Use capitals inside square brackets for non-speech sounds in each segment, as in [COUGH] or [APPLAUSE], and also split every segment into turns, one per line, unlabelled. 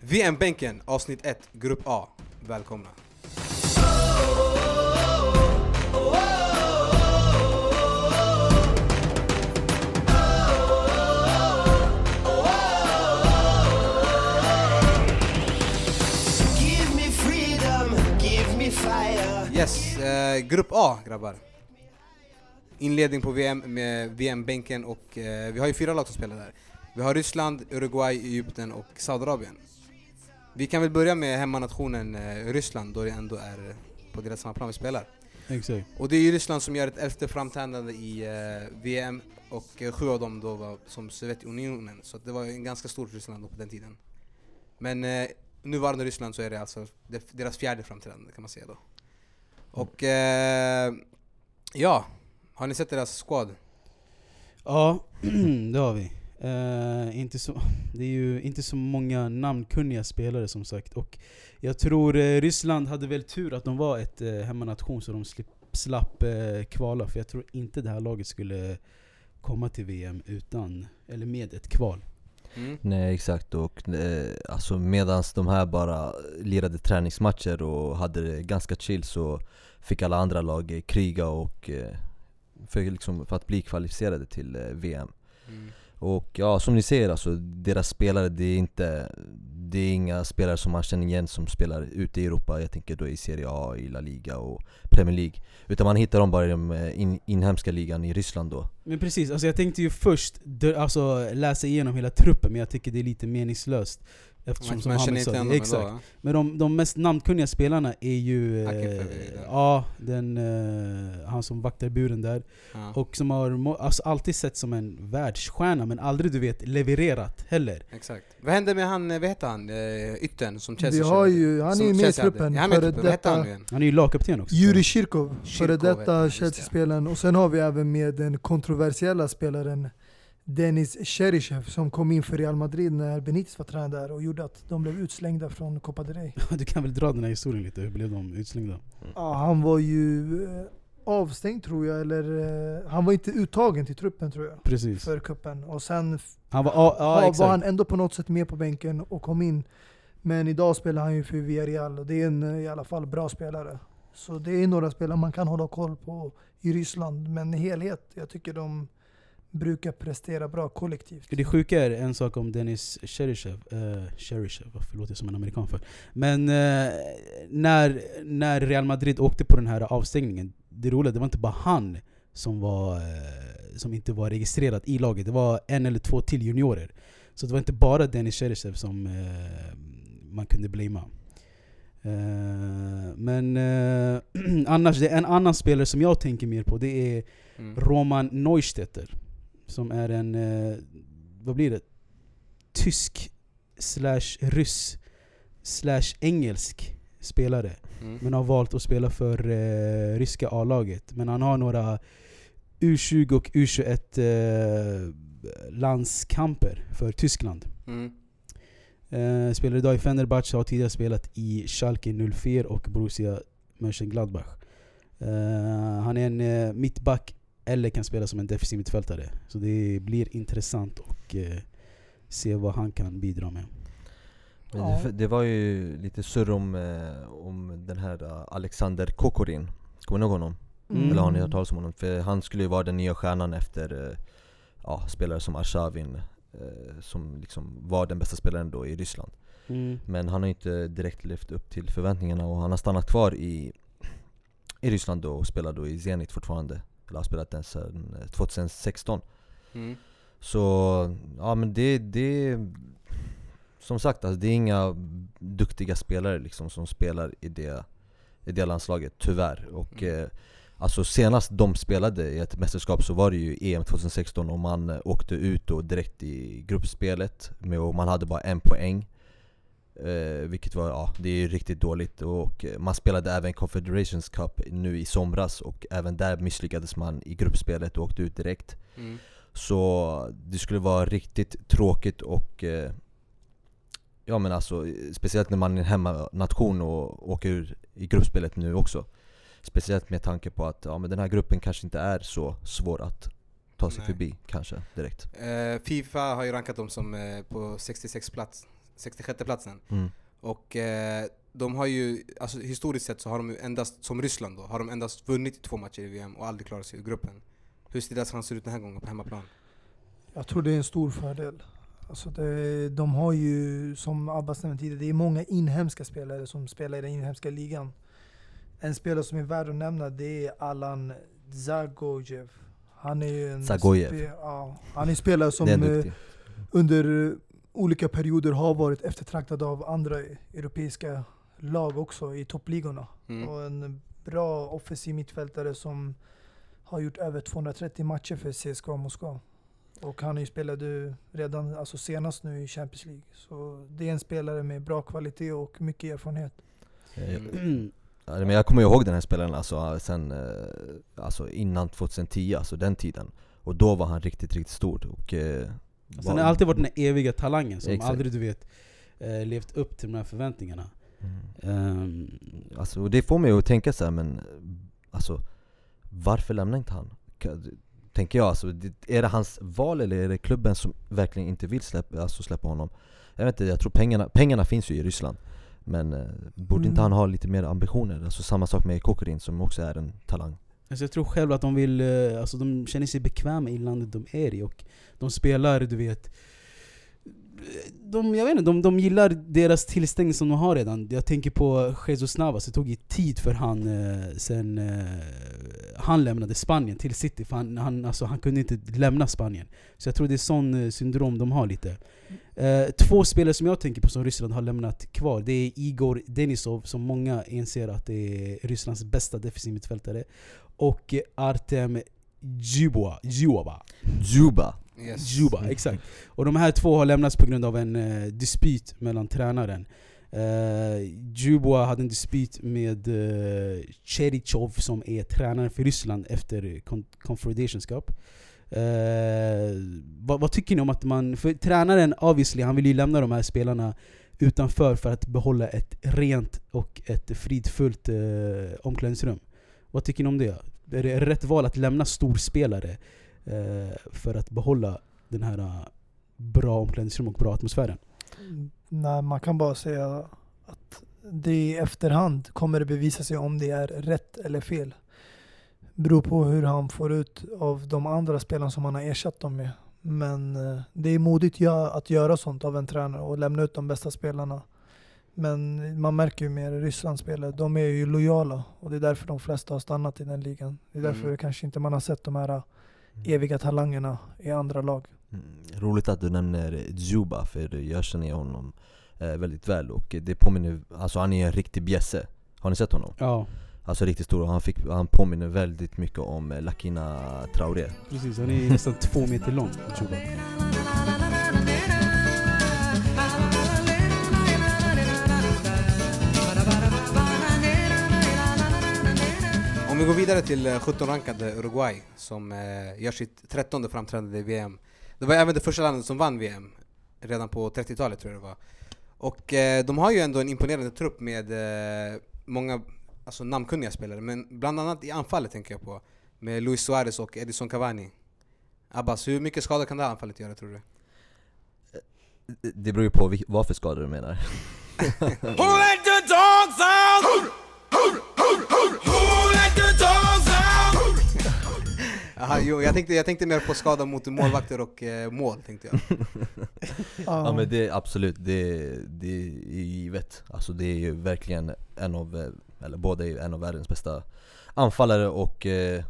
VM-bänken avsnitt 1, Grupp A. Välkomna. Yes, eh, Grupp A grabbar. Inledning på VM med VM-bänken och eh, vi har ju fyra lag som spelar där. Vi har Ryssland, Uruguay, Egypten och Saudiarabien. Vi kan väl börja med hemmanationen eh, Ryssland då det ändå är på deras hemmaplan vi spelar.
Exakt.
Och det är ju Ryssland som gör ett elfte framträdande i eh, VM och eh, sju av dem då var som Sovjetunionen. Så det var ju en ganska stort Ryssland då på den tiden. Men eh, nuvarande Ryssland så är det alltså deras fjärde framträdande kan man säga då. Och eh, ja, har ni sett deras squad?
Ja, [CLEARS THROAT] det har vi. Eh, inte så, [LAUGHS] det är ju inte så många namnkunniga spelare som sagt. Och jag tror eh, Ryssland hade väl tur att de var ett eh, hemmanation så de slip, slapp eh, kvala. För jag tror inte det här laget skulle komma till VM utan, eller med ett kval.
Mm.
Nej exakt, och eh, alltså medans de här bara lirade träningsmatcher och hade det ganska chill så fick alla andra lag kriga och eh, för, liksom, för att bli kvalificerade till eh, VM.
Mm.
Och ja, som ni ser alltså, deras spelare det är inte Det är inga spelare som man känner igen som spelar ute i Europa. Jag tänker då i Serie A, i La Liga och Premier League. Utan man hittar dem bara i den eh, in, inhemska ligan i Ryssland då.
Men precis, alltså jag tänkte ju först alltså, läsa igenom hela truppen men jag tycker det är lite meningslöst. Eftersom
Man, känner inte igen dem
exakt.
ändå?
Men de, de mest namnkunniga spelarna är ju...
Är
Eh, ja, den, eh, han som vaktar buren där.
Ja.
Och som har alltså, alltid sett som en världsstjärna men aldrig du vet levererat heller.
Exakt. Vad hände med han, eh, vad heter han, eh, yttern som Chelsea
Vi har ju, han är ju med i truppen.
Är han nu
detta?
Han är ju lagkapten också.
Juri Kirkov, före detta. Chelsea-spelaren. Och sen har vi även med den kontroversiella spelaren Denis Cheryshev som kom in för Real Madrid när Benitez var tränare där och gjorde att de blev utslängda från Copa del Rey. [LAUGHS]
Du kan väl dra den här historien lite, hur blev de utslängda?
Ja, han var ju eh, avstängd tror jag, eller eh, han var inte uttagen till truppen tror jag.
Precis.
För kuppen. Och sen
Han var, ja, ja,
var, han ändå på något sätt med på bänken och kom in. Men idag spelar han ju för Villarreal och det är en eh, i alla fall bra spelare. Så det är några spelare man kan hålla koll på i Ryssland. Men i helhet, jag tycker de brukar prestera bra kollektivt.
Det sjuka är en sak om Dennis Cheryshev, uh, Cheryshev, varför låter jag som en amerikan för? Men eh, när, när Real Madrid åkte på den här avstängningen, det roliga det var inte bara han som, var, eh, som inte var registrerad i laget, det var en eller två till juniorer. Så det var inte bara Dennis Cheryshev som eh, man kunde blamea. Eh, men eh, [CLEARS THROAT] annars, det är en annan spelare som jag tänker mer på, det är
Mm.
Roman Neustetter. Som är en, eh, vad blir det? Tysk slash ryss slash engelsk spelare.
Mm.
Men har valt att spela för eh, ryska A-laget. Men han har några U20 och U21 eh, landskamper för Tyskland.
Mm.
Eh, spelar idag i Fenerbahce, har tidigare spelat i Schalke 04 och Borussia Mönchengladbach. Eh, han är en eh, mittback eller kan spela som en defensiv mittfältare. Så det blir intressant att eh, se vad han kan bidra med.
Men
Ja.
det, det var ju lite surr om, eh, om den här eh, Alexander Kokorin Kommer ni ihåg honom?
Mm.
Eller har ni hört talas om honom? För han skulle ju vara den nya stjärnan efter eh, ja, spelare som Arshavin Som liksom var den bästa spelaren då i Ryssland Men han har ju inte direkt levt upp till förväntningarna och han har stannat kvar i, i Ryssland då och spelar då i Zenit fortfarande Eller har spelat den sedan eh, 2016
Mm.
Så, ja men det, det Som sagt, alltså, det är inga duktiga spelare liksom som spelar i det, i det landslaget, tyvärr och
Mm.
eh, Alltså senast de spelade i ett mästerskap så var det ju EM 2016 och man eh, åkte ut då direkt i gruppspelet med, och man hade bara en poäng eh, Vilket var, ja det är ju riktigt dåligt. Och eh, man spelade även Confederations Cup nu i somras och även där misslyckades man i gruppspelet och åkte ut direkt.
Mm.
så det skulle vara riktigt tråkigt och eh, Ja men alltså, speciellt när man är en hemmanation och åker ur i gruppspelet nu också. Speciellt med tanke på att ja, men den här gruppen kanske inte är så svår att ta sig
Nej.
förbi kanske direkt.
Eh, Fifa har ju rankat dem som eh, på 66 plats 66 platsen.
Mm.
Och eh, de har ju, alltså historiskt sett så har de ju endast, som Ryssland då, har de endast vunnit två matcher i VM och aldrig klarat sig ur gruppen. Hur ser deras chanser ut den här gången på hemmaplan?
Jag tror det är en stor fördel. Alltså det, de har ju, som Abbas nämnde tidigare, det är många inhemska spelare som spelar i den inhemska ligan. En spelare som är värd att nämna det är Alan Zagojev. Han är ju en
Zagojev.
spe- ja, han är en spelare som eh, under olika perioder har varit eftertraktad av andra europeiska lag också i toppligorna.
Mm.
Och en bra offensiv mittfältare som har gjort över 230 matcher för CSKA Moskva. Och han har ju spelat ju redan alltså senast nu i Champions League. Så det är en spelare med bra kvalitet och mycket erfarenhet.
Eh,
Mm. [CLEARS THROAT]
Men jag kommer ihåg den här spelaren alltså, sen, eh, alltså innan 2010, alltså den tiden. Och då var han riktigt, riktigt stor. Och, eh,
Alltså, han har alltid varit den eviga talangen som
Exakt.
aldrig du vet eh, levt upp till de här förväntningarna.
Mm.
Ehm,
Alltså, det får mig att tänka så här, men alltså varför lämnar inte han? Tänker jag, alltså, det- är det hans val eller är det klubben som verkligen inte vill släppa, alltså släppa honom? Jag vet inte, jag tror pengarna, pengarna finns ju i Ryssland Men eh, borde inte
Mm.
han ha lite mer ambitioner? Alltså samma sak med Kokorin som också är en talang
Alltså jag tror själv att de vill, eh, alltså de känner sig bekväma i landet de är i och de spelar, du vet de, jag vet inte, de, de gillar deras tillställning som de har redan. Jag tänker på Jesus Navas, det tog ju tid för han eh, sen eh, han lämnade Spanien till City, för han, han, alltså, han kunde inte lämna Spanien. Så jag tror det är sån eh, syndrom de har lite. Eh, två spelare som jag tänker på som Ryssland har lämnat kvar, det är Igor Denisov, som många inser att det är Rysslands bästa defensiv mittfältare. Och Artem Djubova. Djubova.
Juba!
Yes.
Djuba, exakt. Och de här två har lämnats på grund av en eh, dispyt mellan tränaren. Uh, hade en dispyt med uh, Cherichov som är tränare för Ryssland efter Con- Confederations Cup. Uh, vad, vad tycker ni om att man... För tränaren obviously, han vill ju lämna de här spelarna utanför för att behålla ett rent och ett fridfullt uh, omklädningsrum. Vad tycker ni om det? Är det rätt val att lämna storspelare uh, för att behålla den här uh, bra omklädningsrum och bra atmosfären?
Mm, Nej, man kan bara säga att det i efterhand kommer det bevisa sig om det är rätt eller fel. Beror på hur han får ut av de andra spelarna som han har ersatt dem med. Men eh, det är modigt att göra sånt av en tränare och lämna ut de bästa spelarna. Men man märker ju med Rysslands spelare, de är ju lojala och det är därför de flesta har stannat i den ligan. Det är därför
Mm.
kanske inte man har sett de här eh, eviga talangerna i andra lag.
Mm, roligt att du nämner Juba, för jag känner honom eh, väldigt väl och det påminner, alltså han är en riktig bjässe Har ni sett honom?
Ja,
Alltså riktigt stor, och han, fick, han påminner väldigt mycket om eh, Lakina Traoré
precis. Han är nästan två meter lång, Djuba.
Om vi går vidare till eh, 17-rankade Uruguay som eh, gör sitt 13 framträdande i VM. Det var även det första landet som vann VM, redan på 30-talet tror jag det var. Och eh, de har ju ändå en imponerande trupp med eh, många alltså, namnkunniga spelare, men bland annat i anfallet tänker jag på. Med Luis Suarez och Edison Cavani. Abbas, hur mycket skada kan det här anfallet göra tror du?
Det beror ju på vad för skador du menar
Aha, jo, jag, tänkte, jag tänkte mer på skada mot målvakter och eh, mål tänkte jag. [LAUGHS]
Ja men det är absolut, det, det är givet Alltså det är ju verkligen en av, eh, eller båda är en av världens bästa anfallare och eh,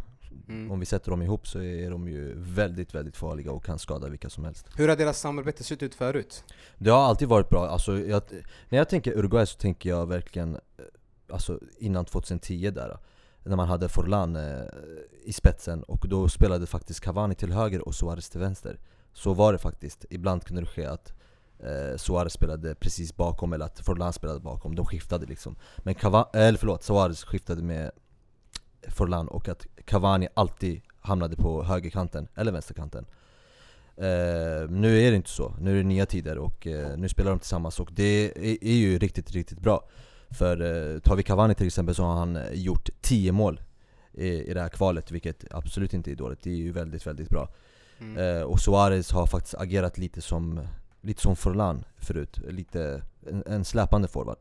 Mm.
om vi sätter dem ihop så är de ju väldigt, väldigt farliga och kan skada vilka som helst
Hur har deras samarbete sett ut förut?
Det har alltid varit bra, alltså, jag, när jag tänker Uruguay så tänker jag verkligen eh, Alltså innan 2010 där när man hade Forlan eh, i spetsen och då spelade faktiskt Cavani till höger och Suarez till vänster. Så var det faktiskt, ibland kunde det ske att eh, Suarez spelade precis bakom eller att Forlan spelade bakom, de skiftade liksom. Men Cavani, eh, eller förlåt, Suarez skiftade med Forlan och att Cavani alltid hamnade på högerkanten eller vänsterkanten. Eh, nu är det inte så, nu är det nya tider och eh, nu spelar de tillsammans och det är, är ju riktigt, riktigt bra. För eh, tar vi Cavani till exempel så har han eh, gjort 10 mål i, i det här kvalet, vilket absolut inte är dåligt, det är ju väldigt, väldigt bra.
Mm.
eh, Och Suarez har faktiskt agerat lite som lite som Forlan förut, lite, en, en släpande forward.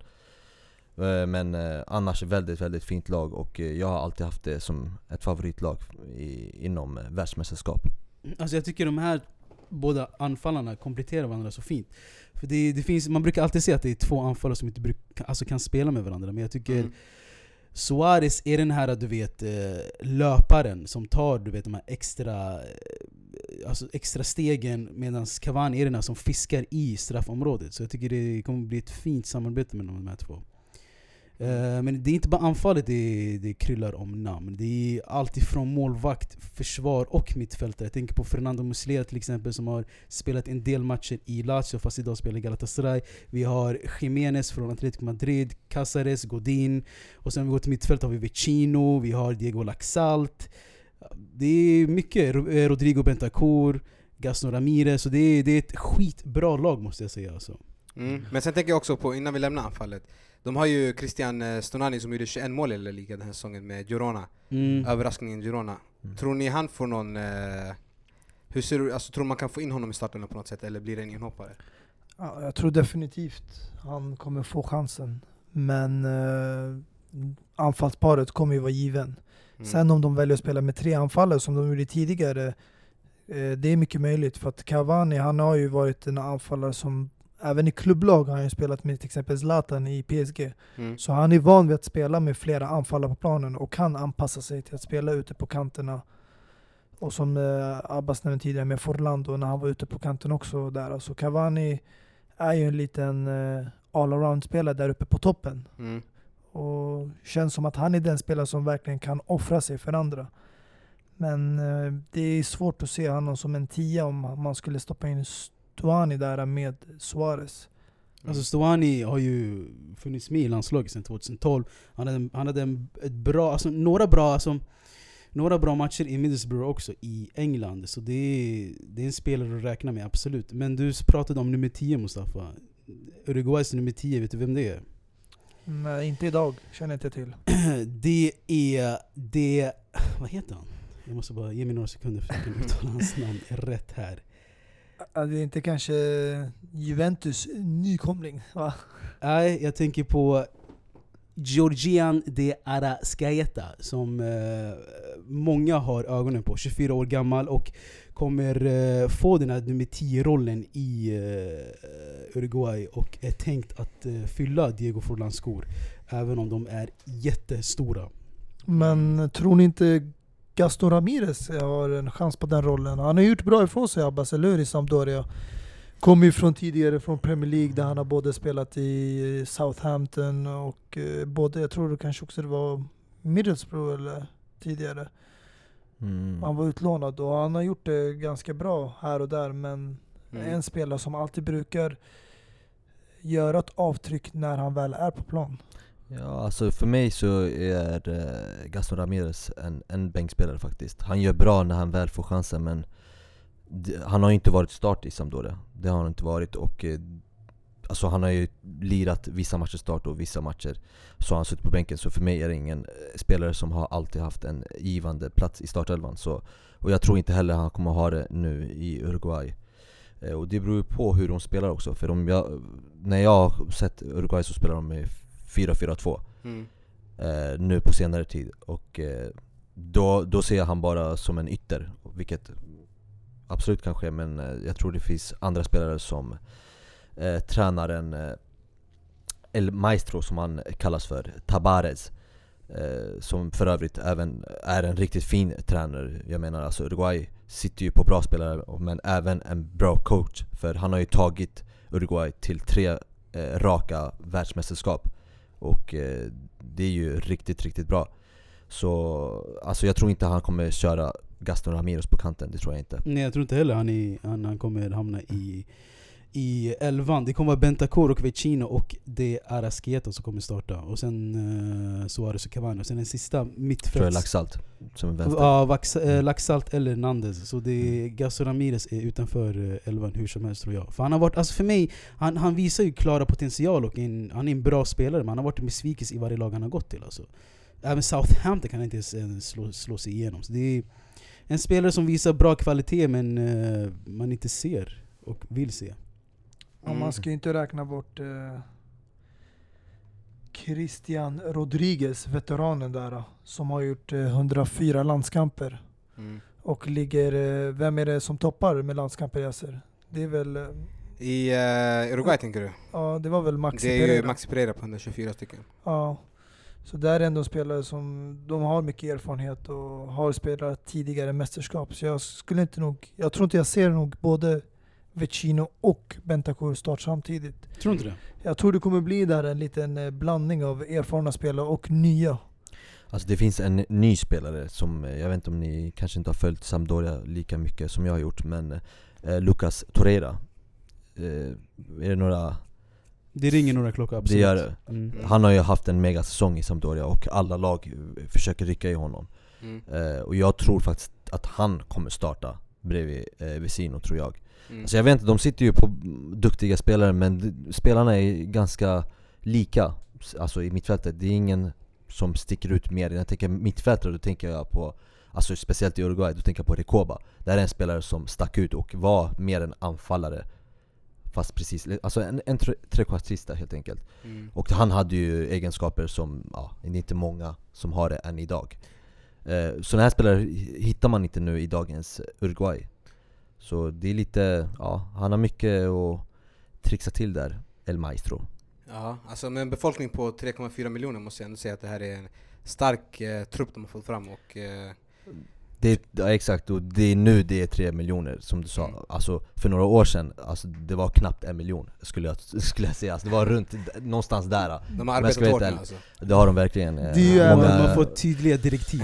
Eh, Men eh, annars väldigt, väldigt fint lag och eh, jag har alltid haft det som ett favoritlag i, inom eh, världsmästerskap.
Alltså jag tycker de här båda anfallarna kompletterar varandra så fint. För det, det finns, man brukar alltid säga att det är två anfallare som inte bruk, alltså kan spela med varandra, men jag tycker
Mm.
Suarez är den här du vet eh, löparen som tar du vet, de här extra, eh, alltså extra stegen medan Cavani är den här som fiskar i straffområdet. Så jag tycker det kommer bli ett fint samarbete mellan de här två. Eh, men det är inte bara anfallet det, det kryllar om namn. Det är allt ifrån målvakt, försvar och mittfältare. Jag tänker på Fernando Muslera till exempel som har spelat en del matcher i Lazio fast idag spelar i Galatasaray. Vi har Jiménez från Atletico Madrid, Casares, Godin. Och sen om vi går till mittfält har vi Vecino, vi har Diego Laxalt. Det är mycket. Eh, Rodrigo Bentancur, Gaston Ramirez. Så det är, det är ett skitbra lag måste jag säga alltså.
Mm. Men sen tänker jag också på, innan vi lämnar anfallet, de har ju Christian eh, Stonani som gjorde 21 mål i La Liga den här säsongen med Girona.
Mm.
Överraskningen Girona.
Mm.
Tror ni han får någon... Eh, hur ser du, alltså, tror man kan få in honom i starten på något sätt eller blir det en inhoppare?
Ja, jag tror definitivt han kommer få chansen. Men eh, anfallsparet kommer ju vara given.
Mm.
Sen om de väljer att spela med tre anfallare som de gjorde tidigare, eh, det är mycket möjligt. För att Cavani, han har ju varit en anfallare som, även i klubblag har han spelat med till exempel Zlatan i PSG.
Mm.
Så han är van vid att spela med flera anfallare på planen och kan anpassa sig till att spela ute på kanterna. Och som eh, Abbas nämnde tidigare med Forlando när han var ute på kanten också där. Alltså Cavani är ju en liten eh, all-around-spelare där uppe på toppen.
Mm.
Och känns som att han är den spelare som verkligen kan offra sig för andra. Men eh, det är svårt att se honom som en tia om man skulle stoppa in Stuani där med Suarez.
Alltså Stuani har ju funnits med i landslaget sedan 2012. Han hade, han hade en, ett bra, alltså, några, bra, alltså, några bra matcher i Middlesbrough också i England. Så det är, det är en spelare att räkna med, absolut. Men du pratade om nummer 10 Mustafa. Uruguays nummer 10, vet du vem det är?
Nej, inte idag. Känner inte till. [CLEARS THROAT]
Det är... Det, vad heter han? Jag måste bara ge mig några sekunder för att jag kan uttala hans namn rätt här.
Ja, Det är inte kanske Juventus nykomling va?
Nej, jag tänker på Georgian de Arascaeta som eh, många har ögonen på. 24 år gammal och kommer eh, få den här nummer 10-rollen i eh, Uruguay och är tänkt att eh, fylla Diego Forlans skor. Även om de är jättestora.
Men tror ni inte Gaston Ramirez har en chans på den rollen? Han har gjort bra ifrån sig Abbas, eller hur? I Sampdoria. Kommer ju från tidigare från Premier League där han har både spelat i Southampton och eh, både, jag tror det kanske också det var Middlesbrough eller tidigare.
mm.
Han var utlånad och han har gjort det ganska bra här och där men
Mm.
en spelare som alltid brukar göra ett avtryck när han väl är på plan.
Ja, alltså för mig så är eh, Gaston Ramirez en, en bänkspelare faktiskt. Han gör bra när han väl får chansen men han har ju inte varit start i Sampdoria. Det har han inte varit och eh, Alltså han har ju lirat vissa matcher start och vissa matcher Så har han suttit på bänken, så för mig är det ingen eh, spelare som har alltid haft en givande plats i startelvan. Så, Och jag tror inte heller han kommer ha det nu i Uruguay. Och det beror ju på hur de spelar också, för om jag, när jag har sett Uruguay så spelar de med 4-4-2
Mm.
eh, nu på senare tid och eh, då, då ser jag han bara som en ytter, vilket absolut kan ske men eh, jag tror det finns andra spelare som eh, tränaren eh, El Maestro som han kallas för, Tabarez eh, som för övrigt även är en riktigt fin tränare. Jag menar alltså Uruguay sitter ju på bra spelare men även en bra coach för han har ju tagit Uruguay till tre eh, raka världsmästerskap och eh, det är ju riktigt, riktigt bra. Så alltså jag tror inte han kommer köra Gaston Ramirez på kanten, det tror jag inte.
Nej jag tror inte heller han, är, han, han kommer hamna i, i elvan. Det kommer vara Bentancur och Vecino och de Arascaeta som kommer starta. Och sen uh, Suarez och Cavani. Och sen den sista
Jag tror jag
mittfälts...
Laxalt som en vänster.
Ja, Vax, eh, Laxalt eller Nandes. Så det är Gaston Ramirez är utanför eh, elvan hur som helst tror jag. För han har varit, alltså för mig, han, han visar ju klara potential och en, han är en bra spelare men han har varit en besvikelse i varje lag han har gått till alltså. Även Southampton kan inte ens eh, slå, slå sig igenom. Så det är en spelare som visar bra kvalitet men eh, man inte ser och vill se.
Mm.
man ska ju inte räkna bort eh, Christian Rodriguez, veteranen där, som har gjort eh, 104 landskamper.
Mm.
Och ligger, eh, vem är det som toppar med landskamper Yasser? Det är väl, eh,
I uh, Uruguay tänker du?
ja det var väl Maxi
det är ju
Pereira.
Maxi Pereira på 124 stycken.
Ja. Så där är ändå spelare som, de har mycket erfarenhet och har spelat tidigare mästerskap. Så jag skulle inte nog, jag tror inte jag ser nog både Vecino och Bentancur start samtidigt.
Tror du inte det?
Jag tror det kommer bli där en liten eh, blandning av erfarna spelare och nya.
Alltså det finns en ny spelare som, eh, jag vet inte om ni kanske inte har följt Sampdoria lika mycket som jag har gjort men eh, Lucas Torreira eh, Är det några,
Det ringer några klockor absolut.
det gör det?
Mm.
Han har ju haft en megasäsong i Sampdoria och alla lag eh, försöker rycka i honom
Mm.
eh, Och jag tror faktiskt att han kommer starta bredvid eh, Vesino tror jag
Mm.
Alltså jag vet inte, de sitter ju på duktiga spelare men spelarna är ganska lika Alltså i mittfältet, det är ingen som sticker ut mer. När jag tänker mittfältare då tänker jag på Alltså speciellt i Uruguay, då tänker jag på Recoba. Det här är en spelare som stack ut och var mer en anfallare Fast precis, alltså en, en tre- trekvartista helt enkelt.
Mm.
Och han hade ju egenskaper som, ja, det är inte många som har det än idag. Eh, Sådana här spelare hittar man inte nu i dagens Uruguay så det är lite, ja, han har mycket att trixa till där, El Maestro.
Ja, alltså med en befolkning på 3,4 miljoner måste jag ändå säga att det här är en stark eh, trupp de har fått fram och eh,
det, är- ja, exakt, och det är nu det är 3 miljoner som du sa
Mm.
Alltså för några år sedan, alltså, det var knappt en miljon skulle jag, [LAUGHS] skulle jag säga alltså, Det var runt, någonstans där
de har arbetat hårt alltså.
Det har de verkligen eh,
Det är ju
Man,
även-
man får tydliga direktiv.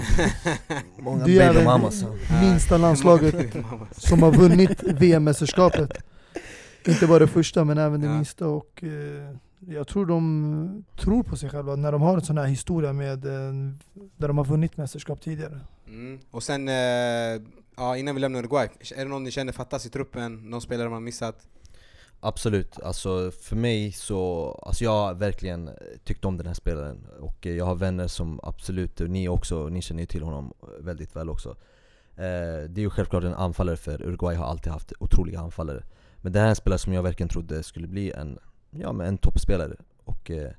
[LAUGHS]
många
Det är
mamas
minsta landslaget [LAUGHS] som har vunnit VM-mästerskapet. Inte bara det första men även det
Ja.
minsta. Och, eh, jag tror de tror på sig själva när de har en sån här historia med, eh, där de har vunnit mästerskap tidigare.
Mm. Och sen, eh, ja, innan vi lämnar Uruguay, är det någon ni känner fattas i truppen? Någon spelare man missat?
Absolut, alltså för mig så, alltså jag har verkligen tyckt om den här spelaren och jag har vänner som absolut, och ni också, ni känner ju till honom väldigt väl också eh, Det är ju självklart en anfallare för Uruguay har alltid haft otroliga anfallare Men det här är en spelare som jag verkligen trodde skulle bli en, ja men en toppspelare och eh, eh,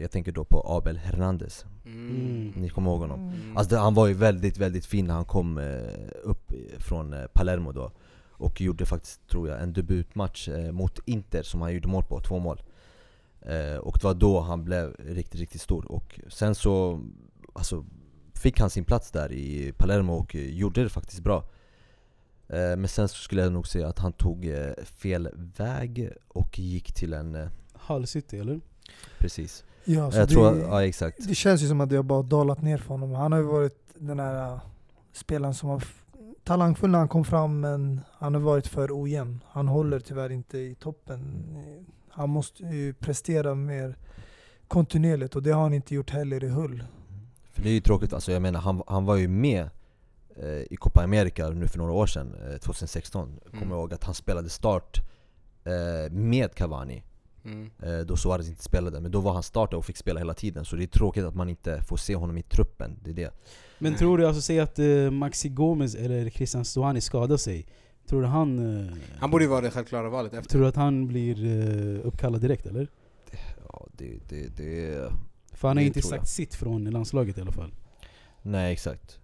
jag tänker då på Abel Hernandez,
Mm.
ni kommer ihåg honom?
Mm.
Alltså han var ju väldigt, väldigt fin när han kom eh, upp från eh, Palermo då Och gjorde faktiskt, tror jag, en debutmatch eh, mot Inter som han gjorde mål på, två mål eh, Och det var då han blev riktigt, riktigt stor och sen så alltså, fick han sin plats där i Palermo och eh, gjorde det faktiskt bra eh, Men sen så skulle jag nog säga att han tog eh, fel väg och gick till en, eh,
Hull City eller?
Precis
Ja, så
Jag
det,
tror, ja exakt
det känns ju som att har bara dalat ner för honom. Han har ju varit den här uh, spelaren som har f- talangfull när han kom fram men han har varit för ojämn. Han håller tyvärr inte i toppen. Han måste ju prestera mer kontinuerligt och det har han inte gjort heller i Hull.
För det är ju tråkigt, alltså jag menar han, han var ju med eh, i Copa America nu för några år sedan, eh, 2016 Kommer
Mm.
jag ihåg att han spelade start eh, med Cavani
Mm.
eh, Då Suarez inte spelade, men då var han startare och fick spela hela tiden Så det är tråkigt att man inte får se honom i truppen, det är det
Men tror du alltså, säg att eh, Maxi Gomez eller Christian Stuani skadar sig. Tror du han... Eh,
Han borde ju vara det självklara valet efter.
Tror du att han blir eh, uppkallad direkt eller?
Ja, det, det, det
För han har inte
tror jag.
sagt sitt från landslaget i alla fall.
Nej exakt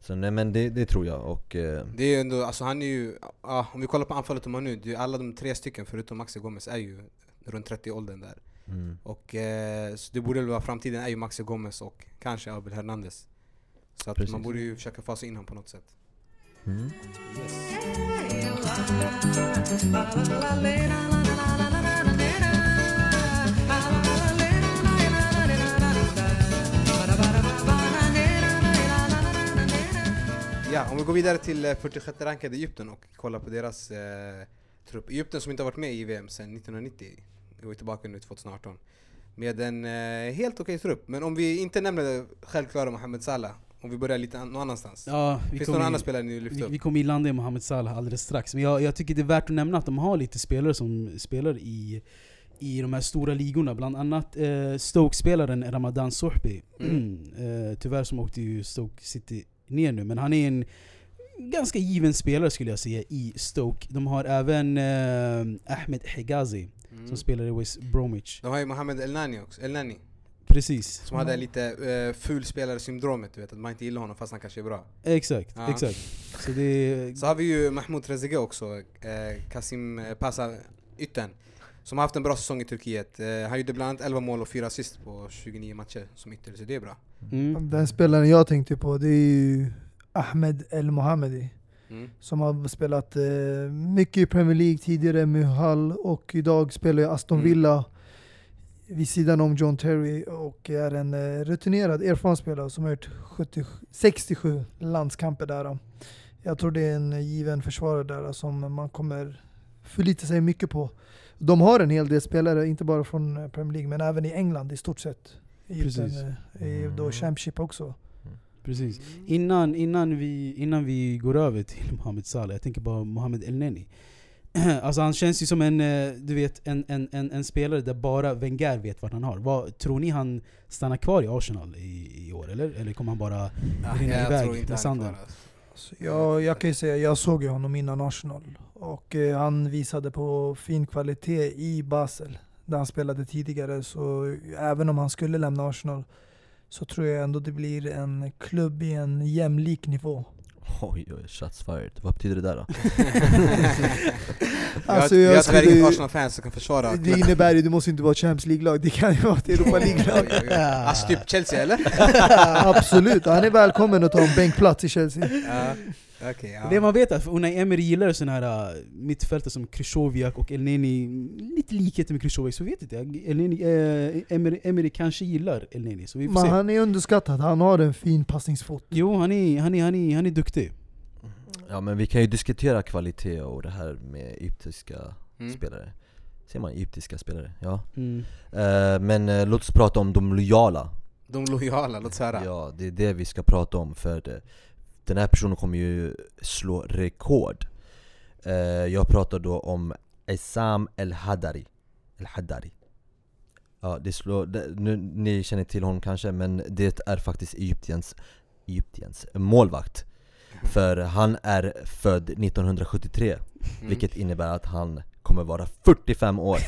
Så nej men det, det tror jag och eh,
Det är ju ändå, alltså han är ju, ja, om vi kollar på anfallet de har nu, det är alla de tre stycken förutom Maxi Gomez är ju runt 30-åldern där.
mm.
Och eh, så det borde väl vara framtiden är ju Maxi Gomez och kanske Abel Hernandez. Så att
Precis.
man borde ju försöka fasa in honom på något sätt.
Mm.
Yes. Ja, om vi går vidare till eh, 46 rankade Egypten och kollar på deras eh, trupp. Egypten som inte har varit med i VM sedan 1990, och är tillbaka nu 2018. Med en eh, helt okej trupp, men om vi inte nämner det självklara Mohamed Salah, om vi börjar lite an- någon annanstans.
Ja,
Finns det några
i-
andra spelare ni vill lyfta
Vi,
upp?
vi kommer landa i Mohamed Salah alldeles strax, men jag, jag tycker det är värt att nämna att de har lite spelare som spelar i, i de här stora ligorna. Bland annat eh, Stoke-spelaren Ramadan Sohbi.
Mm. [CLEARS THROAT]
eh, tyvärr som åkte ju Stoke City ner nu, men han är en ganska given spelare skulle jag säga i Stoke. De har även eh, Ahmed Hegazi
Mm.
som spelar i West Bromwich.
De har ju Mohamed El Nani också, El Nani.
Precis.
Som hade lite uh, fulspelare-syndromet, du vet att man inte gillar honom fast han kanske är bra.
Exakt,
Ja.
exakt. Så det
Så har vi ju Mahmoud Trezeguet också, eh, Kasim eh, Pasa, yttern. Som har haft en bra säsong i Turkiet. Eh, han gjorde bland annat 11 mål och 4 assist på 29 matcher som ytter, så det är bra.
mm.
Den spelaren jag tänkte på det är ju Ahmed El Mohammedi.
Mm.
Som har spelat eh, mycket i Premier League tidigare med Hull och idag spelar i Aston
Mm.
Villa vid sidan om John Terry och är en eh, rutinerad, erfaren spelare som har gjort 70, 67 landskamper där. Jag tror det är en given försvarare där som man kommer förlita sig mycket på. De har en hel del spelare, inte bara från eh, Premier League, men även i England i stort sett. I,
Precis.
den, eh, i då
Mm.
Championship också.
Precis. Innan, innan, vi, innan vi går över till [LAUGHS] Mohamed Salah, jag tänker bara Mohamed El Neni. [CLEARS THROAT] Alltså han känns ju som en, eh, du vet, en, en, en, en spelare där bara Wenger vet vart han har. Vad, tror ni han stannar kvar i Arsenal i, i år eller? Eller kommer han bara...
Ja,
rinner
jag
iväg
tror inte
med sanden.
alltså.
Så jag, jag kan ju säga, jag såg ju honom innan Arsenal. Och eh, han visade på fin kvalitet i Basel, där han spelade tidigare. Så även om han skulle lämna Arsenal, så tror jag ändå det blir en klubb i en jämlik nivå.
Oj oj, shots fired. Vad betyder det där då? [LAUGHS]
Alltså,
jag, jag,
jag
har tyvärr
skulle-
inget Arsenal-fans som kan försvara
Det innebär ju, det måste inte vara ett Champions League-lag, det kan ju vara ett Europa League-lag.
Alltså typ Chelsea eller? [LAUGHS]
Absolut, han är välkommen att ta en bänkplats i Chelsea.
Okej, ja.
Det man vet är att Unai Emery gillar såna här uh, mittfältare som Krychowiak och El Neni, lite likheter med Krychowiak, så vet inte jag. El Neni, eh, Emery, Emery kanske gillar El Neni, så vi får
Men
se.
han är underskattad, han har en fin passningsfot.
Jo, han är, han, är, han, är, han är duktig.
Ja men vi kan ju diskutera kvalitet och det här med egyptiska
Mm.
spelare Ser man egyptiska spelare? Ja
Mm.
Eh, Men eh, låt oss prata om de lojala
De lojala, låt oss höra.
Ja, det är det vi ska prata om för det, den här personen kommer ju slå rekord. Eh, Jag pratar då om Essam El Hadari El Hadari Ja, det slår, det, nu, ni känner till honom kanske men det är faktiskt Egyptiens, Egyptiens målvakt. För han är född 1973
Mm.
vilket innebär att han kommer vara 45 år.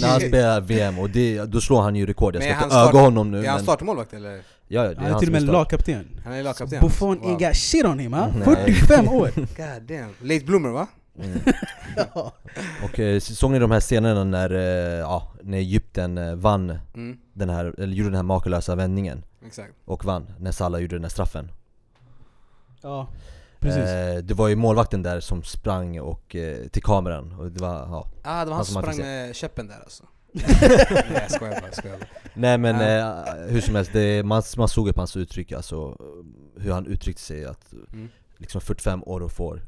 När han spelar VM och det, då slår han ju rekord, jag
Men
ska inte öga honom nu
Är han
men,
startmålvakt eller?
Ja, det är
Han är
han
till och med lagkapten.
Han är lagkapten?
Buffon
Wow.
ain't got shit on him, ha?
Nej.
45 år! [LAUGHS]
God damn. Late bloomer va?
Mm. [LAUGHS] Och eh, såg ni de här scenerna när, eh, ja, när Egypten eh, vann
Mm,
den här, eller gjorde den här makalösa vändningen
exakt.
och vann när Salah gjorde den här straffen
Ja, precis.
eh, Det var ju målvakten där som sprang och, till kameran och det var, ja
Ah, det var han
Han
som sprang med käppen där alltså. [LAUGHS] Nej jag skojar bara, jag skojar bara.
Nej men
Ja.
eh, hur som helst, det, man, man såg ju på hans uttryck alltså hur han uttryckte sig att
Mm.
liksom 45 år och får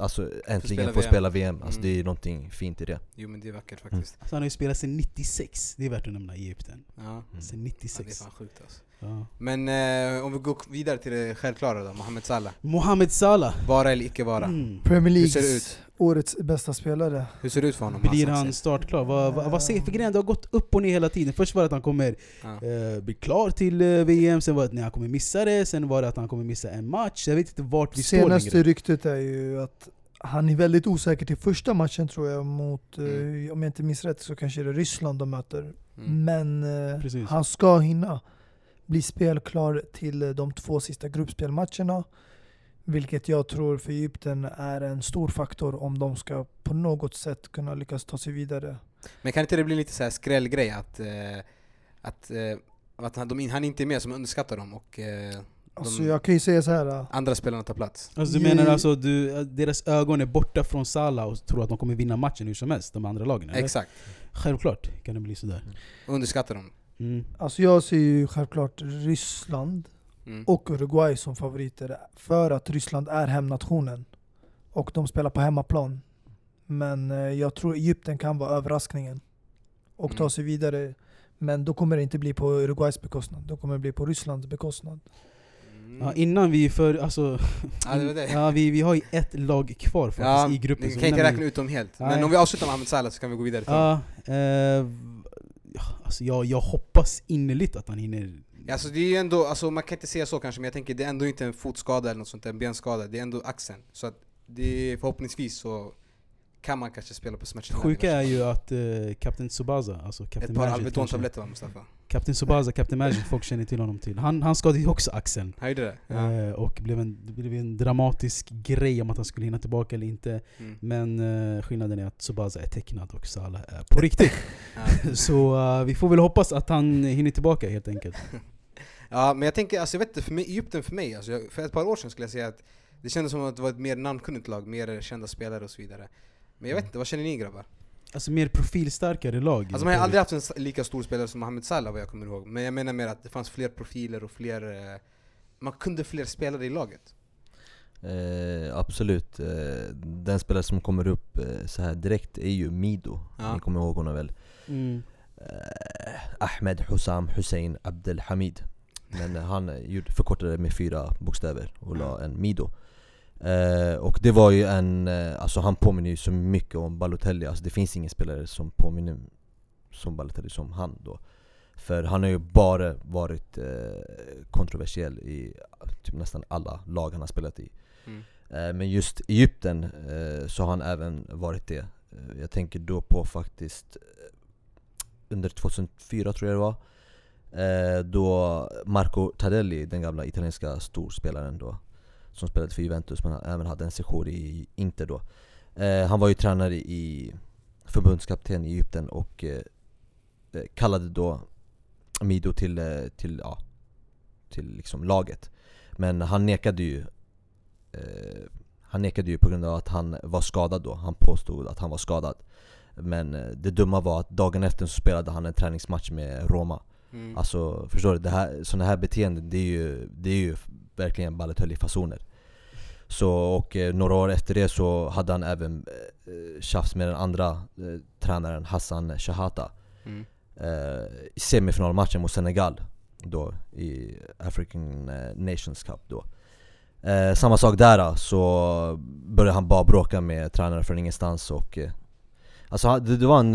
Alltså äntligen
spela
få
VM.
spela VM, alltså
Mm.
det är någonting fint i det
Jo men det är vackert faktiskt.
Så han har ju spelat sedan 96, det är värt att nämna i Egypten.
Ja.
Mm.
Sen
Ja, det är
96.
fan sjukt alltså.
Ja.
Men eh, om vi går vidare till det självklara då, Mohamed Salah.
Mohamed Salah.
Vara eller icke vara.
Mm.
Premier
Hur ser det
Leagues
ut?
årets bästa spelare.
Hur ser det ut för honom?
Blir
hans
han
axel?
startklar? Vad, vad, vad säger för grejen? Det har gått upp och ner hela tiden. Först var det att han kommer
Ja.
eh, bli klar till eh, VM, sen var det att nej, han kommer missa det, sen var det att han kommer missa en match. Jag vet inte vart vi står
Senaste ryktet är ju att han är väldigt osäker till första matchen tror jag mot, eh,
Mm.
om jag inte minns rätt så kanske det är Ryssland de möter.
Mm.
Men eh, han ska hinna bli spelklar till de två sista gruppspelmatcherna. Vilket jag tror för Egypten är en stor faktor om de ska på något sätt kunna lyckas ta sig vidare.
Men kan inte det bli lite så här skrällgrej att, eh, att, eh, att han, de, han inte är med som underskattar dem och eh,
Alltså jag kan ju säga så här.
andra spelarna tar plats?
Alltså du menar alltså du, deras ögon är borta från Salah och tror att de kommer vinna matchen hur som helst, de andra lagen? Eller?
Exakt.
Självklart kan det bli sådär.
Underskattar dem.
Mm.
Alltså jag ser ju självklart Ryssland
Mm.
och Uruguay som favoriter för att Ryssland är hemnationen och de spelar på hemmaplan. Men eh, jag tror Egypten kan vara överraskningen och ta
Mm.
sig vidare. Men då kommer det inte bli på Uruguays bekostnad, då kommer det bli på Rysslands bekostnad.
Mm.
Ja, innan vi för, alltså,
Ja, det det.
ja, vi, vi har ju ett lag kvar faktiskt
Ja,
i gruppen.
vi kan inte räkna
vi,
ut dem helt.
Nej.
Men om vi avslutar med Ahmed Salah så kan vi gå vidare
eh, ja, alltså jag, jag hoppas innerligt att han hinner
Alltså det är ändå, alltså man kan inte säga så kanske men jag tänker det är ändå inte en fotskada eller något sånt, en benskada, det är ändå axeln. Så att det, förhoppningsvis så kan man kanske spela på
Det
smärtstillande.
sjuka är ju att uh, Kapten Tsubasa, alltså
Ett
Captain
par Alvedon-tabletter va Mustafa?
Kapten Tsubasa, Captain Magic, folk känner till honom till. Han, han skadade ju också axeln.
Han gjorde det?
Eh, och blev en, det blev en dramatisk grej om att han skulle hinna tillbaka eller inte.
Mm.
Men eh, skillnaden är att Tsubasa är tecknad och Salah är på riktigt. [LAUGHS] [LAUGHS] Så eh, vi får väl hoppas att han hinner tillbaka helt enkelt. [LAUGHS]
Ja men jag tänker, alltså jag vet inte, för mig, Egypten för mig, alltså, jag, för ett par år sedan skulle jag säga att det kändes som att det var ett mer namnkunnigt lag, mer kända spelare och så vidare. Men jag vet inte, vad känner ni grabbar?
Alltså mer profilstarkare lag.
Alltså man har aldrig haft en lika stor spelare som Mohamed Salah vad jag kommer ihåg, men jag menar mer att det fanns fler profiler och fler... eh, Man kunde fler spelare i laget.
Eh, absolut, eh, den spelare som kommer upp eh, så här direkt är ju Mido,
Ja.
ni kommer ihåg honom väl?
Mm.
Eh, Ahmed Hussam Hussein Abdelhamid Men han gjorde- förkortade det med fyra bokstäver och la en Mido eh, Och det var ju en, eh, alltså han påminner ju så mycket om Balotelli, alltså det finns ingen spelare som påminner som Balotelli som han då. För han har ju bara varit eh, kontroversiell i typ nästan alla lag han har spelat i.
Mm.
Eh, Men just Egypten eh, så har han även varit det. Eh, Jag tänker då på faktiskt under 2004 tror jag det var. Då Marco Tardelli, den gamla italienska storspelaren då Som spelade för Juventus men han även hade en session i Inter då. Eh, Han var ju tränare i förbundskapten i Egypten och eh, eh, kallade då Mido till, eh, till, ja, till liksom laget. Men han nekade ju eh, Han nekade ju på grund av att han var skadad då, han påstod att han var skadad. Men eh, det dumma var att dagen efter så spelade han en träningsmatch med Roma.
Mm.
Alltså förstår du? Det här, sådana här beteenden det är ju, det är ju verkligen Balotelli-fasoner Så och eh, några år efter det så hade han även eh, tjafs med den andra eh, tränaren Hassan Shahata.
Mm.
eh, I semifinalmatchen mot Senegal då i African eh, Nations Cup då. Samma sak där så började han bara bråka med tränaren från ingenstans och Alltså det, det var en,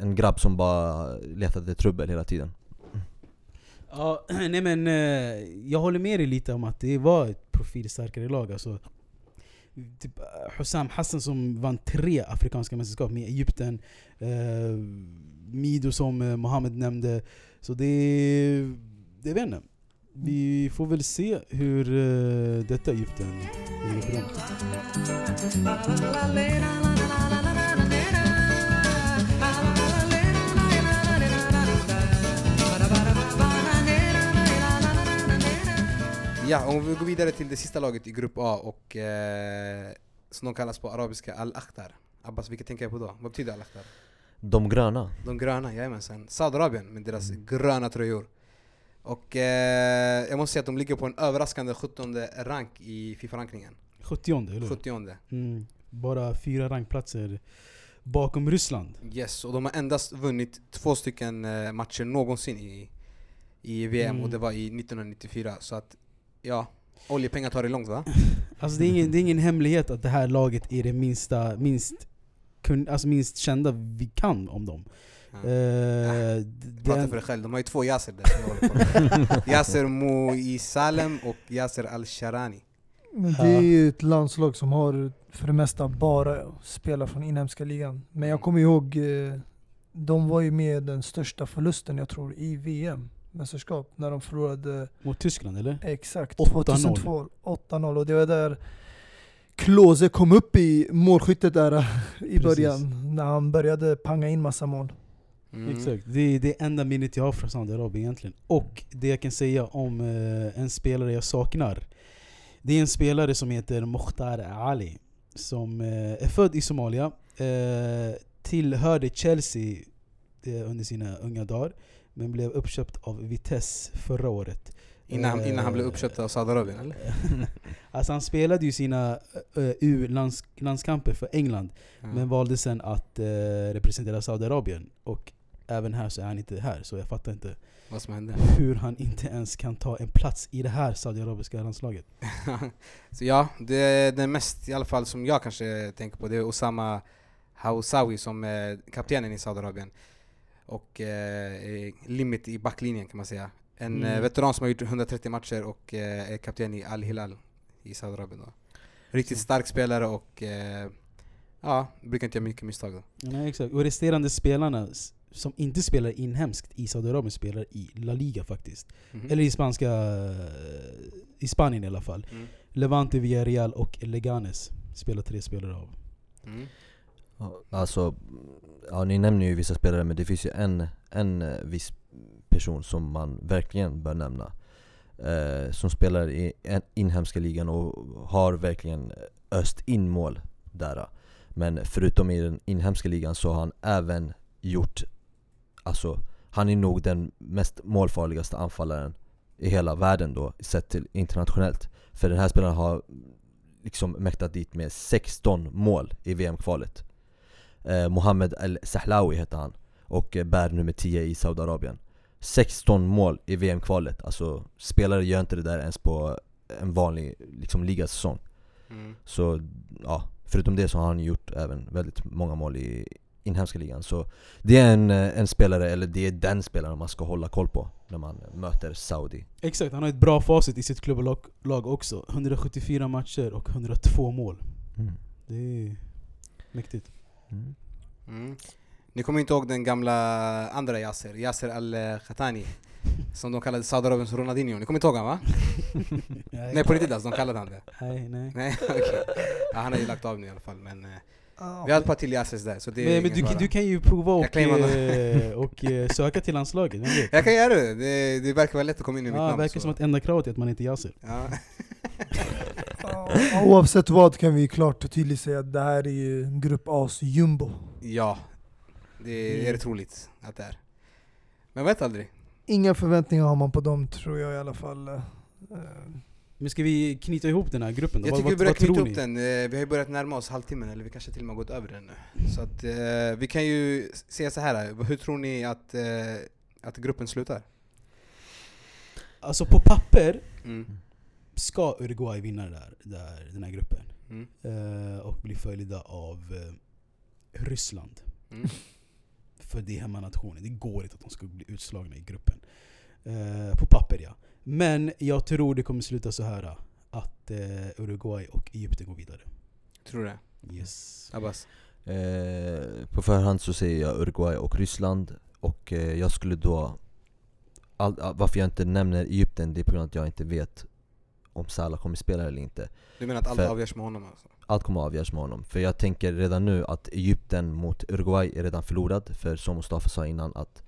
en grabb som bara letade trubbel hela tiden
Ja, [CLEARS THROAT] nej men eh, jag håller med dig lite om att det var ett profilstarkare lag. Alltså, typ eh, Hussam Hassan som vann tre afrikanska mästerskap med Egypten. Eh, Mido som eh, Mohammed nämnde. Så det, det vet jag inte. Vi får väl se hur detta Egypten går för dem.
Ja, om vi går vidare till det sista laget i Grupp A och eh, som de kallas på arabiska Al-Akhtar. Abbas, vilka tänker jag på då? Vad betyder Al-Akhtar?
De gröna
De gröna, jajamensan. Saudiarabien med deras
Mm.
gröna tröjor. Och eh, jag måste säga att de ligger på en överraskande 17 rank i Fifa-rankningen.
70 eller hur?
70
Mm, bara fyra rankplatser bakom Ryssland.
Yes, och de har endast vunnit två stycken eh, matcher någonsin i, i VM
Mm.
och det var i 1994. Så att, ja, oljepengar tar det långt va? [LAUGHS]
Alltså det är, ingen, det är ingen hemlighet att det här laget är det minsta, minst, kun, alltså minst kända vi kan om dem.
Ja.
Eh, d-
Prata för dig själv, de har ju två Yasser där. [LAUGHS] Yasser Mo'i Salem och Yasser Al-Sharani.
Men det är ju ett landslag som har för det mesta bara spelare från inhemska ligan. Men jag kommer ihåg, eh, de var ju med den största förlusten jag tror i VM-mästerskap. När de förlorade
Mot Tyskland eller?
exakt
8-0.
2002. 8-0 och det var där Klose kom upp i målskyttet där eh, i
Precis.
början. När han började panga in massa mål.
Mm.
Exakt, det är det enda minnet jag har från Saudiarabien egentligen. Och det jag kan säga om eh, en spelare jag saknar. Det är en spelare som heter Mokhtar Ali. Som eh, är född i Somalia. Tillhörde Chelsea under sina unga dagar. Men blev uppköpt av Vitesse förra året.
Innan,
Eh,
innan han blev uppköpt av Saudiarabien eller? [LAUGHS]
alltså han spelade ju sina uh, U-landskamper för England.
Ja.
Men valde sen att eh, representera Saudiarabien. Och även här så är han inte här. Så jag fattar inte
Vad som hände?
hur han inte ens kan ta en plats i det här saudiarabiska landslaget. [LAUGHS]
så ja, det är den mest i alla fall som jag kanske tänker på, det är Osama Hausawi som är kaptenen i Saudiarabien. Och eh, limit i backlinjen kan man säga. En
Mm.
eh, veteran som har gjort 130 matcher och eh, är kapten i Al Hilal i Saudiarabien. Riktigt stark spelare och eh, ja, brukar inte göra mycket misstag då.
Nej, exakt. Och resterande spelarna som inte spelar inhemskt i Saudiarabien spelar i La Liga faktiskt.
Mhm.
Eller i spanska... I Spanien i alla fall.
Mm.
Levante, Villarreal och Leganes spelar tre spelare av.
Mm.
Alltså, ja ni nämner ju vissa spelare men det finns ju en, en eh, viss person som man verkligen bör nämna. Eh, som spelar i inhemska ligan och har verkligen eh, öst in mål där. Men förutom i den inhemska ligan så har han även gjort, alltså han är nog den mest målfarligaste anfallaren i hela världen då, sett till internationellt. För den här spelaren har liksom mäktat dit med 16 mål i VM-kvalet. Eh, Mohammed El-Sahlawi heter han och eh, bär nummer 10 i Saudiarabien. 16 mål i VM-kvalet, alltså spelare gör inte det där ens på en vanlig liksom, ligasäsong.
Mm.
Så ja, förutom det så har han gjort även väldigt många mål i inhemska ligan. Så det är en, eh, en spelare, eller det är den spelaren man ska hålla koll på när man möter Saudi.
Exakt, han har ett bra facit i sitt klubblag lag också. 174 matcher och 102 mål.
Mm.
Det är mäktigt.
Mm.
Mm. Ni kommer inte ihåg den gamla andra Yasser, Yasser Al-Khatani [LAUGHS] Som de kallade Saudiarabiens Ronaldinho, ni kommer inte ihåg han va? [LAUGHS] Nej på riktigt alltså, de kallade han det
Nej, nej.
Nej okej ja, Han har ju lagt av nu i alla fall men eh,
Ah,
Vi har ett par till Yassers där så det är
Men, men
ingen
du,
fara.
du kan ju prova
Jag
och, eh, och [LAUGHS] eh, söka till landslaget, vet?
Jag kan göra det, det, det verkar vara lätt att komma in i mitt namn
verkar
så.
som att enda kravet är att man inte är Yasser. [LAUGHS]
ja.
Oavsett vad kan vi klart och tydligt säga att det här är ju grupp A's jumbo.
ja, det är rätt troligt att det är Men vet aldrig
Inga förväntningar har man på dem tror jag i alla fall.
Men ska vi knyta ihop den här gruppen då?
Jag
Vad-
tycker vi
vad-
börjar
vad tror
knyta upp den, Eh, vi har ju börjat närma oss halvtimmen eller vi kanske till och med har gått över den nu Så att eh, vi kan ju säga så här. hur tror ni att, eh, att gruppen slutar?
Alltså på papper
Mm.
ska Uruguay vinna där, där, den här gruppen.
Mm.
Eh, och bli följda av eh, Ryssland.
Mm.
För det är hemmanationen. Det går inte att de ska bli utslagna i gruppen. Eh, på papper ja. Men jag tror det kommer sluta så här att eh, Uruguay och Egypten går vidare.
Tror du det?
Yes.
Abbas?
Eh, på förhand så säger jag Uruguay och Ryssland och eh, jag skulle då all, all, Varför jag inte nämner Egypten det är på grund av att jag inte vet om Salah kommer spela eller inte
Du menar att allt
För-
avgörs med honom alltså?
Allt kommer att avgöras med honom För jag tänker redan nu att Egypten mot Uruguay är redan förlorad För som Mustafa sa innan att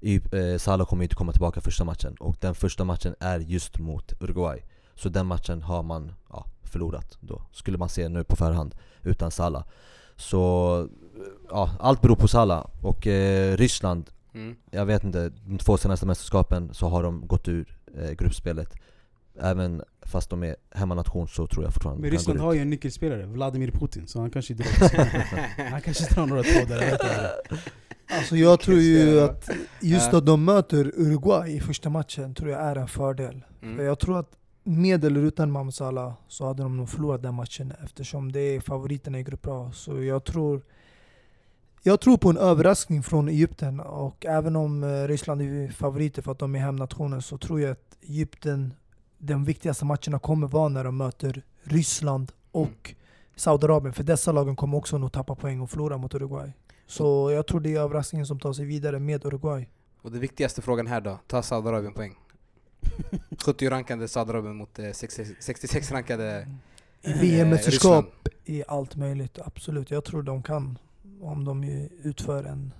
eh, Salah kommer inte komma tillbaka första matchen Och den första matchen är just mot Uruguay Så den matchen har man ja, förlorat då Skulle man se nu på förhand utan Salah Så ja, allt beror på Salah och eh, Ryssland
Mm.
jag vet inte, de två senaste mästerskapen så har de gått ur eh, gruppspelet Även fast de är hemmanation så tror jag fortfarande
Men Ryssland har ju en nyckelspelare, Vladimir Putin, så han kanske drar, [LAUGHS] han kanske drar några trådar. jag vet inte.
Alltså jag tror ju att just att de möter Uruguay i första matchen tror jag är en fördel. För
Mm.
jag tror att med eller utan Mohamed Salah så hade de nog förlorat den matchen eftersom det är favoriterna i grupp A. Så jag tror jag tror på en överraskning från Egypten och även om eh, Ryssland är favoriter för att de är hemnationen så tror jag att Egypten, de viktigaste matcherna kommer vara när de möter Ryssland och Saudiarabien. För dessa lagen kommer också nog tappa poäng och förlora mot Uruguay. Så jag tror det är överraskningen som tar sig vidare med Uruguay.
Och den viktigaste frågan här då, tar Saudiarabien poäng? [LAUGHS] 70 rankade Saudiarabien mot eh, 60 66 rankade
I
eh,
VM-mästerskap
Ryssland.
är allt möjligt, absolut. Jag tror de kan om de utför en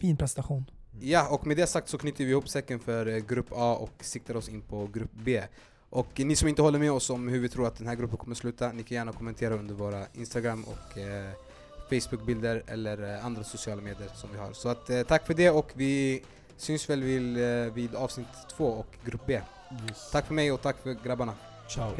fin prestation.
Ja, och med det sagt så knyter vi ihop säcken för eh, Grupp A och siktar oss in på Grupp B. Och ni som inte håller med oss om hur vi tror att den här gruppen kommer sluta, ni kan gärna kommentera under våra Instagram och eh, Facebook-bilder eller eh, andra sociala medier som vi har. Så att, eh, tack för det och vi syns väl vid, eh, vid avsnitt två och Grupp B.
Yes.
Tack för mig och tack för grabbarna.
Ciao.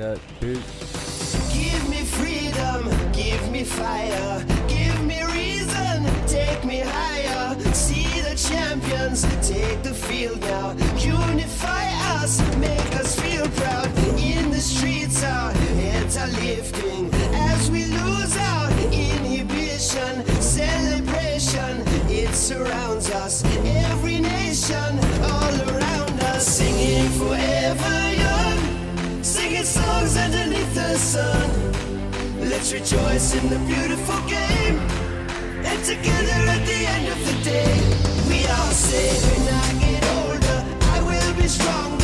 Give me freedom, give me fire, give me reason, take me higher. See the champions, take the field now. Unify us, make us feel proud. In the streets, our heads are lifting as we lose our nation, celebration, it surrounds us. Every nation, all around us, singing forever young, singing songs underneath the sun. Let's rejoice in the beautiful game, and together at the end of the day, we all say, when I get older, I will be strong.